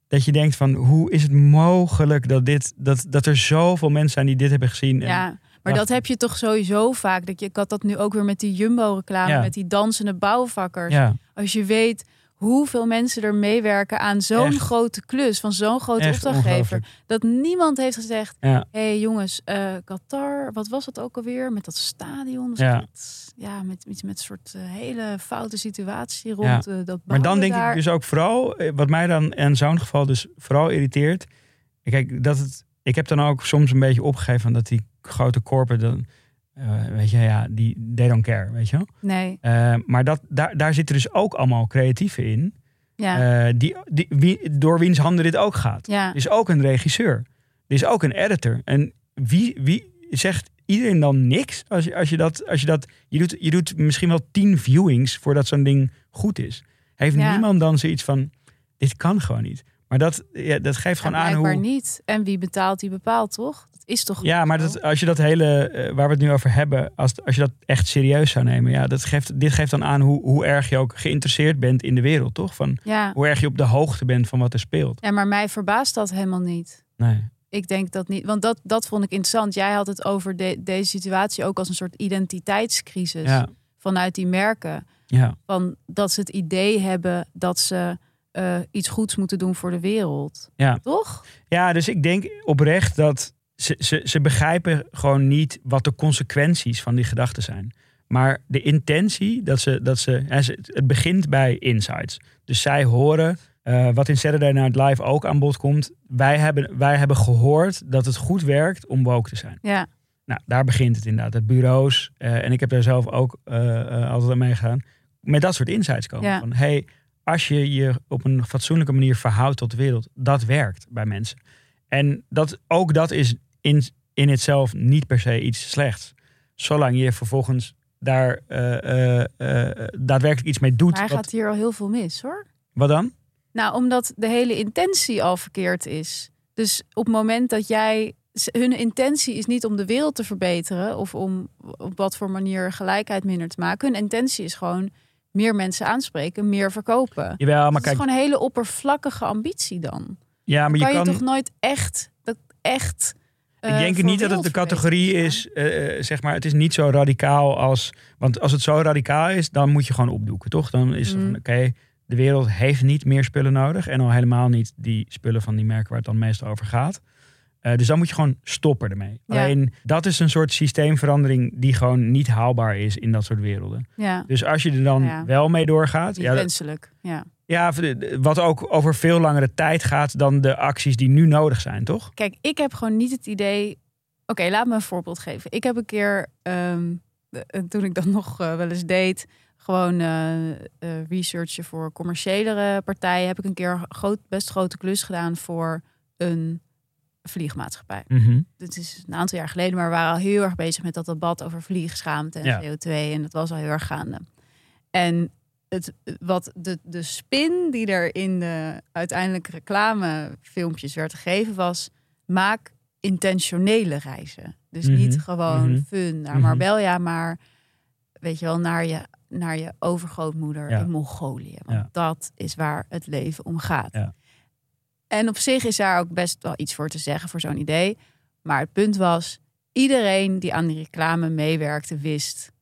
Speaker 3: dat je denkt van hoe is het mogelijk dat, dit, dat, dat er zoveel mensen zijn die dit hebben gezien. En,
Speaker 2: Ja, maar dat heb je toch sowieso vaak. Dat je, ik had dat nu ook weer met die Jumbo-reclame, met die dansende bouwvakkers.
Speaker 3: ja,
Speaker 2: Als je weet hoeveel mensen er meewerken aan zo'n grote klus van zo'n grote
Speaker 3: echt
Speaker 2: opdrachtgever. Dat niemand heeft gezegd:
Speaker 3: Ja.
Speaker 2: hé hey jongens, eh, Qatar, wat was dat ook alweer? Met dat stadion? Was
Speaker 3: Ja.
Speaker 2: ja, met iets met een soort eh, hele foute situatie rond eh, dat
Speaker 3: Maar dan denk
Speaker 2: daar.
Speaker 3: ik dus ook vooral, wat mij dan in zo'n geval dus vooral irriteert. Kijk, dat het, ik heb dan ook soms een beetje opgegeven dat die grote corporate dan, eh, weet je, ja, die they don't care, weet je wel.
Speaker 2: Nee,
Speaker 3: Eh, maar dat, daar, daar zitten dus ook allemaal creatieven in,
Speaker 2: ja.
Speaker 3: eh, die, die, wie, door wiens handen dit ook gaat.
Speaker 2: ja.
Speaker 3: Er is ook een regisseur, er is ook een editor. En wie, wie zegt iedereen dan niks als je, als je dat, als je dat, je doet, je doet misschien wel tien viewings voordat zo'n ding goed is. Heeft
Speaker 2: Ja.
Speaker 3: niemand dan zoiets van, dit kan gewoon niet. Maar dat, ja, dat geeft gewoon aan hoe...
Speaker 2: niet. En wie betaalt, die bepaalt, toch? Is toch
Speaker 3: Ja, maar dat, als je dat hele, eh, waar we het nu over hebben, als, als je dat echt serieus zou nemen, ja, dat geeft, dit geeft dan aan hoe, hoe erg je ook geïnteresseerd bent in de wereld, toch? Van
Speaker 2: Ja.
Speaker 3: hoe erg je op de hoogte bent van wat er speelt.
Speaker 2: ja, maar mij verbaast dat helemaal niet.
Speaker 3: Nee.
Speaker 2: Ik denk dat niet, want dat, dat vond ik interessant. Jij had het over de- deze situatie ook als een soort identiteitscrisis
Speaker 3: Ja,
Speaker 2: vanuit die merken.
Speaker 3: ja,
Speaker 2: Van dat ze het idee hebben dat ze eh, iets goeds moeten doen voor de wereld.
Speaker 3: Ja.
Speaker 2: Toch?
Speaker 3: ja, dus ik denk oprecht dat ze, ze, ze begrijpen gewoon niet wat de consequenties van die gedachten zijn. Maar de intentie, dat ze, dat ze, het begint bij insights. Dus zij horen, eh, wat in Saturday Night Live ook aan bod komt. Wij hebben, wij hebben gehoord dat het goed werkt om woke te zijn.
Speaker 2: Ja.
Speaker 3: Nou, daar begint het inderdaad. Het bureaus, eh, en ik heb daar zelf ook eh, altijd aan meegegaan. Met dat soort insights komen.
Speaker 2: Ja.
Speaker 3: Van, hey, als je je op een fatsoenlijke manier verhoudt tot de wereld, dat werkt bij mensen. En dat, ook dat is in, in itself niet per se iets slechts. Zolang je vervolgens daar eh, eh, eh, daadwerkelijk iets mee doet.
Speaker 2: Maar hij
Speaker 3: wat,
Speaker 2: gaat hier al heel veel mis hoor.
Speaker 3: wat dan?
Speaker 2: Nou, omdat de hele intentie al verkeerd is. Dus op het moment dat jij. Hun intentie is niet om de wereld te verbeteren of om op wat voor manier gelijkheid minder te maken. Hun intentie is gewoon meer mensen aanspreken, meer verkopen.
Speaker 3: Jawel, maar kijk,
Speaker 2: is gewoon een hele oppervlakkige ambitie dan.
Speaker 3: ja, maar
Speaker 2: kan
Speaker 3: je
Speaker 2: je,
Speaker 3: kan.
Speaker 2: toch nooit echt. Dat echt
Speaker 3: Ik
Speaker 2: eh,
Speaker 3: denk niet dat het de categorie is, eh, eh, zeg maar, het is niet zo radicaal als, want als het zo radicaal is, dan moet je gewoon opdoeken, toch? Dan is het van, oké, de wereld heeft niet meer spullen nodig en al helemaal niet die spullen van die merken waar het dan meestal over gaat. Dus dan moet je gewoon stoppen ermee.
Speaker 2: Ja.
Speaker 3: Alleen dat is een soort systeemverandering die gewoon niet haalbaar is in dat soort werelden.
Speaker 2: Ja,
Speaker 3: Dus als je er dan
Speaker 2: Ja.
Speaker 3: wel mee doorgaat,
Speaker 2: niet
Speaker 3: ja,
Speaker 2: wenselijk. Ja.
Speaker 3: Ja, wat ook over veel langere tijd gaat dan de acties die nu nodig zijn, toch?
Speaker 2: Kijk, ik heb gewoon niet het idee. Oké, laat me een voorbeeld geven. Ik heb een keer, ehm, eh, toen ik dat nog eh, wel eens deed, gewoon eh eh, researchen voor commerciëlere partijen, heb ik een keer groot, best grote klus gedaan voor een vliegmaatschappij. Dit is een aantal jaar geleden, maar we waren al heel erg bezig met dat debat over vliegschaamte en
Speaker 3: Ja.
Speaker 2: CO2. En dat was al heel erg gaande. En het, wat de, de spin die er in de uiteindelijk reclamefilmpjes werd gegeven was... maak intentionele reizen. Dus
Speaker 3: Mhm,
Speaker 2: niet gewoon
Speaker 3: mhm,
Speaker 2: fun naar
Speaker 3: mhm.
Speaker 2: Marbella, maar weet je wel, naar je, naar je overgrootmoeder
Speaker 3: Ja.
Speaker 2: in Mongolië. Want
Speaker 3: Ja.
Speaker 2: dat is waar het leven om gaat.
Speaker 3: Ja.
Speaker 2: En op zich is daar ook best wel iets voor te zeggen voor zo'n idee. Maar het punt was, iedereen die aan die reclame meewerkte wist,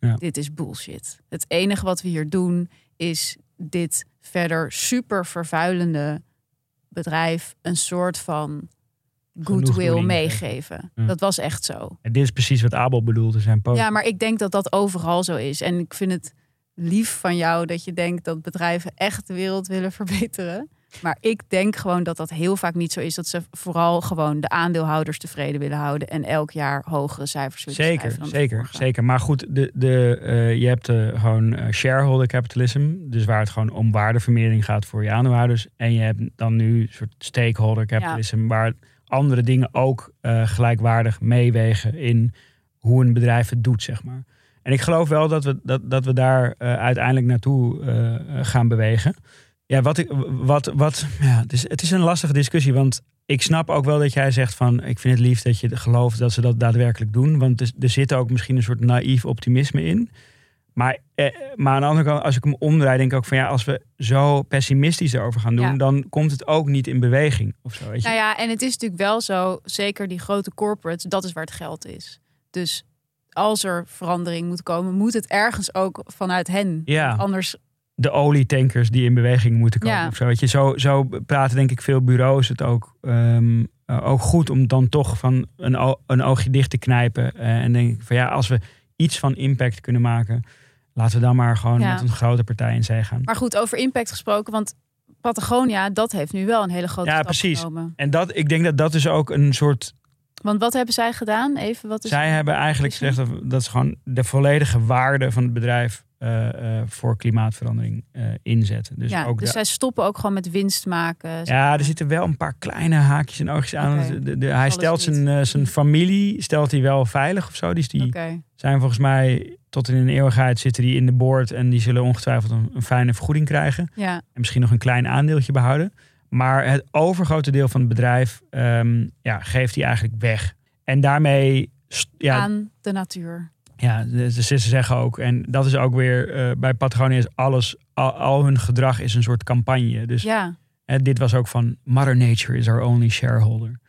Speaker 3: Ja.
Speaker 2: dit is bullshit. Het enige wat we hier doen is dit verder super vervuilende bedrijf een soort van goodwill
Speaker 3: geven.
Speaker 2: meegeven.
Speaker 3: Ja.
Speaker 2: Dat was echt zo.
Speaker 3: En dit is precies wat Abel bedoelde in zijn post.
Speaker 2: Ja, maar ik denk dat dat overal zo is. En ik vind het lief van jou dat je denkt dat bedrijven echt de wereld willen verbeteren. Maar ik denk gewoon dat dat heel vaak niet zo is. Dat ze vooral gewoon de aandeelhouders tevreden willen houden. En elk jaar hogere cijfers willen
Speaker 3: Zeker, zeker, zeker. Maar goed, de, de, eh, je hebt eh, gewoon eh, shareholder capitalism. Dus waar het gewoon om waardevermeerdering gaat voor je aandeelhouders. En je hebt dan nu een soort stakeholder capitalism. Waar andere dingen ook gelijkwaardig meewegen in hoe een bedrijf het doet, zeg maar. En ik geloof wel dat we, dat, dat we daar uiteindelijk naartoe gaan bewegen. Ja, wat ik, wat, wat, ja, het, is, het is een lastige discussie. Want ik snap ook wel dat jij zegt van... ik vind het lief dat je gelooft dat ze dat daadwerkelijk doen. Want er, er zit ook misschien een soort naïef optimisme in. Maar, eh, maar aan de andere kant, als ik hem omdraai... denk ik ook van ja, als we zo pessimistisch erover gaan doen...
Speaker 2: Ja.
Speaker 3: dan komt het ook niet in beweging of zo. Weet je?
Speaker 2: Nou ja, en het is natuurlijk wel zo, zeker die grote corporates, dat is waar het geld is. Dus als er verandering moet komen, moet het ergens ook vanuit hen.
Speaker 3: Ja.
Speaker 2: Anders,
Speaker 3: de olietankers die in beweging moeten komen.
Speaker 2: Ja.
Speaker 3: Of zo, weet je. Zo, zo praten denk ik veel bureaus het ook, ehm, eh, ook goed om dan toch van een, een oogje dicht te knijpen. eh, en denk ik van ja, als we iets van impact kunnen maken, laten we dan maar gewoon
Speaker 2: Ja.
Speaker 3: met een grote partij in zee gaan.
Speaker 2: maar goed, over impact gesproken, want Patagonia, dat heeft nu wel een hele grote
Speaker 3: Ja,
Speaker 2: stap
Speaker 3: precies.
Speaker 2: genomen.
Speaker 3: En dat, ik denk dat dat is ook een soort.
Speaker 2: Want wat hebben zij gedaan? Even, wat is
Speaker 3: Zij hebben eigenlijk gezegd dat, dat ze gewoon de volledige waarde van het bedrijf eh, eh, voor klimaatverandering eh, inzetten. Dus
Speaker 2: ja,
Speaker 3: ook
Speaker 2: dus
Speaker 3: de
Speaker 2: zij stoppen ook gewoon met winst maken.
Speaker 3: Ja,
Speaker 2: maar.
Speaker 3: er zitten wel een paar kleine haakjes en oogjes aan.
Speaker 2: Oké.
Speaker 3: De, de- hij
Speaker 2: Alles
Speaker 3: stelt zijn, zijn familie stelt hij wel veilig of zo. Dus die zijn volgens mij tot in een eeuwigheid zitten die in de board. En die zullen ongetwijfeld een, een fijne vergoeding krijgen.
Speaker 2: Ja,
Speaker 3: En misschien nog een klein aandeeltje behouden. Maar het overgrote deel van het bedrijf ehm, ja, geeft hij eigenlijk weg. En daarmee, ja,
Speaker 2: aan de natuur.
Speaker 3: ja, de, ze zeggen ook, en dat is ook weer eh, bij Patagonia is alles, al, al hun gedrag is een soort campagne. Dus
Speaker 2: Ja,
Speaker 3: dit was ook van Mother Nature is our only shareholder.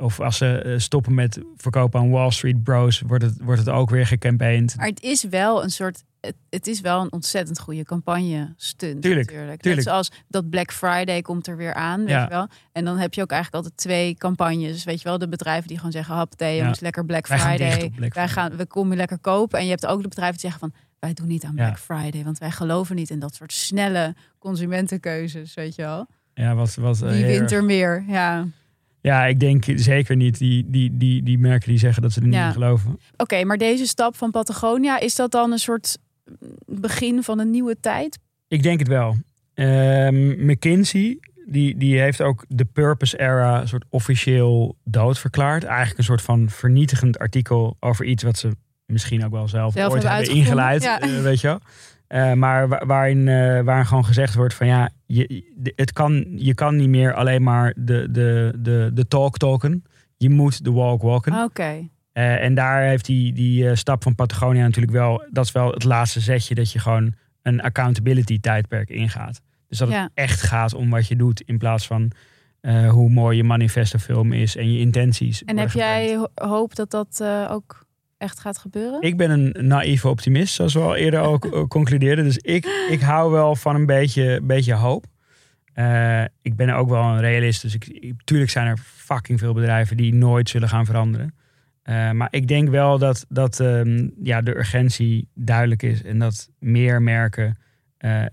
Speaker 3: Of als ze eh, stoppen met verkopen aan Wall Street Bros, wordt het, wordt het ook weer gecampaigned.
Speaker 2: maar het is wel een soort. Het, het is wel een ontzettend goede campagne stunt.
Speaker 3: Tuurlijk,
Speaker 2: natuurlijk.
Speaker 3: tuurlijk.
Speaker 2: Net zoals dat Black Friday komt er weer aan, weet
Speaker 3: Ja.
Speaker 2: je wel. En dan heb je ook eigenlijk altijd twee campagnes. Weet je wel, de bedrijven die gewoon zeggen: Hap, thee, jongens, lekker Black
Speaker 3: Wij
Speaker 2: Friday.
Speaker 3: Black
Speaker 2: wij
Speaker 3: Friday.
Speaker 2: gaan, we komen lekker kopen. En je hebt ook de bedrijven die zeggen van. Wij doen niet aan
Speaker 3: Ja.
Speaker 2: Black Friday, want wij geloven niet in dat soort snelle consumentenkeuzes, weet je wel.
Speaker 3: Ja, wat, wat, eh,
Speaker 2: Wie
Speaker 3: heel
Speaker 2: wint er meer? Ja.
Speaker 3: Ja, ik denk zeker niet die, die, die, die merken die zeggen dat ze er niet
Speaker 2: Ja.
Speaker 3: in geloven.
Speaker 2: Oké, maar deze stap van Patagonia, is dat dan een soort begin van een nieuwe tijd?
Speaker 3: Ik denk het wel. Ehm, McKinsey, die, die heeft ook de Purpose Era soort officieel doodverklaard. Eigenlijk een soort van vernietigend artikel over iets wat ze misschien ook wel zelf,
Speaker 2: Zelf
Speaker 3: ooit
Speaker 2: hebben
Speaker 3: hebben ingeleid.
Speaker 2: ja.
Speaker 3: eh, weet je wel. Eh, maar wa- waarin, eh, waarin gewoon gezegd wordt van ja, je, het kan, je kan niet meer alleen maar de, de, de, de talk talken. Je moet de walk walken.
Speaker 2: Oké.
Speaker 3: Eh, en daar heeft die, die eh, stap van Patagonia natuurlijk wel, dat is wel het laatste zetje, dat je gewoon een accountability tijdperk ingaat. Dus dat
Speaker 2: Ja.
Speaker 3: het echt gaat om wat je doet in plaats van eh, hoe mooi je manifestofilm is en je intenties.
Speaker 2: En heb jij hoop dat dat ook echt gaat gebeuren?
Speaker 3: Ik ben een naïeve optimist, zoals we al eerder ook eh, concludeerden. Dus ik, ik hou wel van een beetje, beetje hoop. Eh, ik ben ook wel een realist, dus ik, tuurlijk zijn er fucking veel bedrijven die nooit zullen gaan veranderen. Eh, maar ik denk wel dat, dat ehm, ja, de urgentie duidelijk is en dat meer merken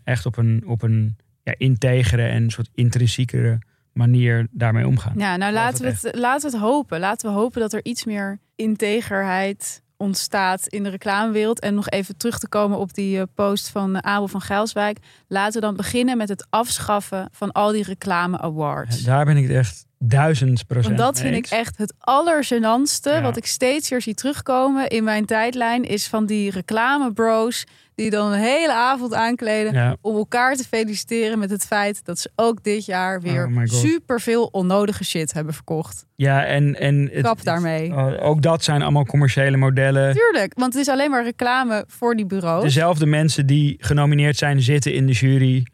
Speaker 3: echt op een, op een ja, integere en soort intrinsiekere manier daarmee omgaan.
Speaker 2: Ja, nou laten we,
Speaker 3: het
Speaker 2: het, laten we het hopen. Laten we hopen dat er iets meer integerheid ontstaat in de reclamewereld. En nog even terug te komen op die eh, post van eh, Abel van Gijlswijk. Laten we dan beginnen met het afschaffen van al die reclame awards.
Speaker 3: Daar ben ik het echt duizend procent
Speaker 2: Want dat vind ik echt het allergenantste.
Speaker 3: Ja.
Speaker 2: Wat ik steeds weer zie terugkomen in mijn tijdlijn... is van die reclamebro's die dan een hele avond aankleden...
Speaker 3: Ja.
Speaker 2: om elkaar te feliciteren met het feit... dat ze ook dit jaar weer
Speaker 3: Oh my God.
Speaker 2: superveel onnodige shit hebben verkocht.
Speaker 3: Ja, en, en
Speaker 2: Kap
Speaker 3: het-
Speaker 2: daarmee.
Speaker 3: oh, ook dat zijn allemaal commerciële modellen.
Speaker 2: Tuurlijk, want het is alleen maar reclame voor die bureaus.
Speaker 3: Dezelfde mensen die genomineerd zijn, zitten in de jury.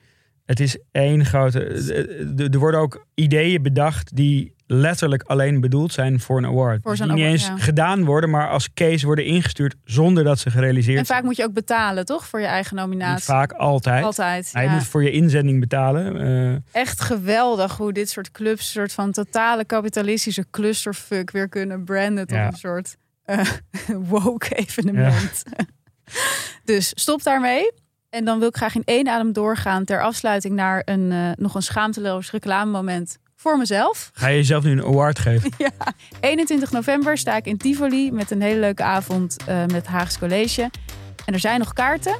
Speaker 3: Het is één grote. Er- Er worden ook ideeën bedacht die letterlijk alleen bedoeld zijn voor een award.
Speaker 2: Voor
Speaker 3: die niet eens
Speaker 2: ja.
Speaker 3: gedaan worden, maar als case worden ingestuurd zonder dat ze gerealiseerd
Speaker 2: En vaak moet je ook betalen, toch? Voor je eigen
Speaker 3: zijn.
Speaker 2: nominatie.
Speaker 3: Vaak altijd.
Speaker 2: Altijd.
Speaker 3: Nou, je
Speaker 2: ja.
Speaker 3: moet voor je inzending betalen. eh,
Speaker 2: Echt geweldig hoe dit soort clubs, een soort van totale kapitalistische clusterfuck weer kunnen branden tot
Speaker 3: Ja.
Speaker 2: een soort eh, woke evenement. dus stop daarmee. En dan wil ik graag in één adem doorgaan ter afsluiting naar een, eh, nog een schaamteloos reclamemoment voor mezelf.
Speaker 3: ga je jezelf nu een award geven?
Speaker 2: 21 november sta ik in Tivoli met een hele leuke avond eh, met het Haags College. En er zijn nog kaarten.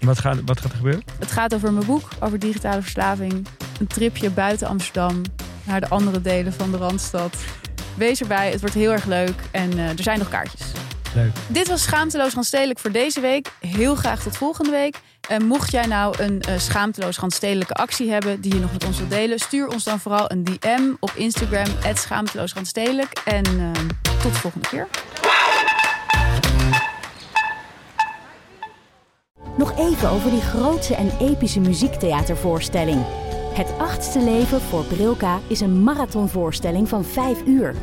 Speaker 3: Wat gaat, wat gaat er gebeuren?
Speaker 2: Het gaat over mijn boek, over digitale verslaving. Een tripje buiten Amsterdam naar de andere delen van de Randstad. Wees erbij, het wordt heel erg leuk en eh, er zijn nog kaartjes.
Speaker 3: Leuk.
Speaker 2: Dit was Schaamteloos Randstedelijk voor deze week. Heel graag tot volgende week. En mocht jij nou een eh, schaamteloos randstedelijke actie hebben die je nog met ons wilt delen, stuur ons dan vooral een DM op Instagram, schaamteloosrandstedelijk. En eh, tot de volgende keer.
Speaker 1: Nog even over die grootse en epische muziektheatervoorstelling. Het achtste leven voor Brilka is een marathonvoorstelling van 5 uur.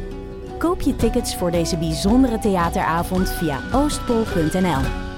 Speaker 1: Koop je tickets voor deze bijzondere theateravond via oostpol.nl.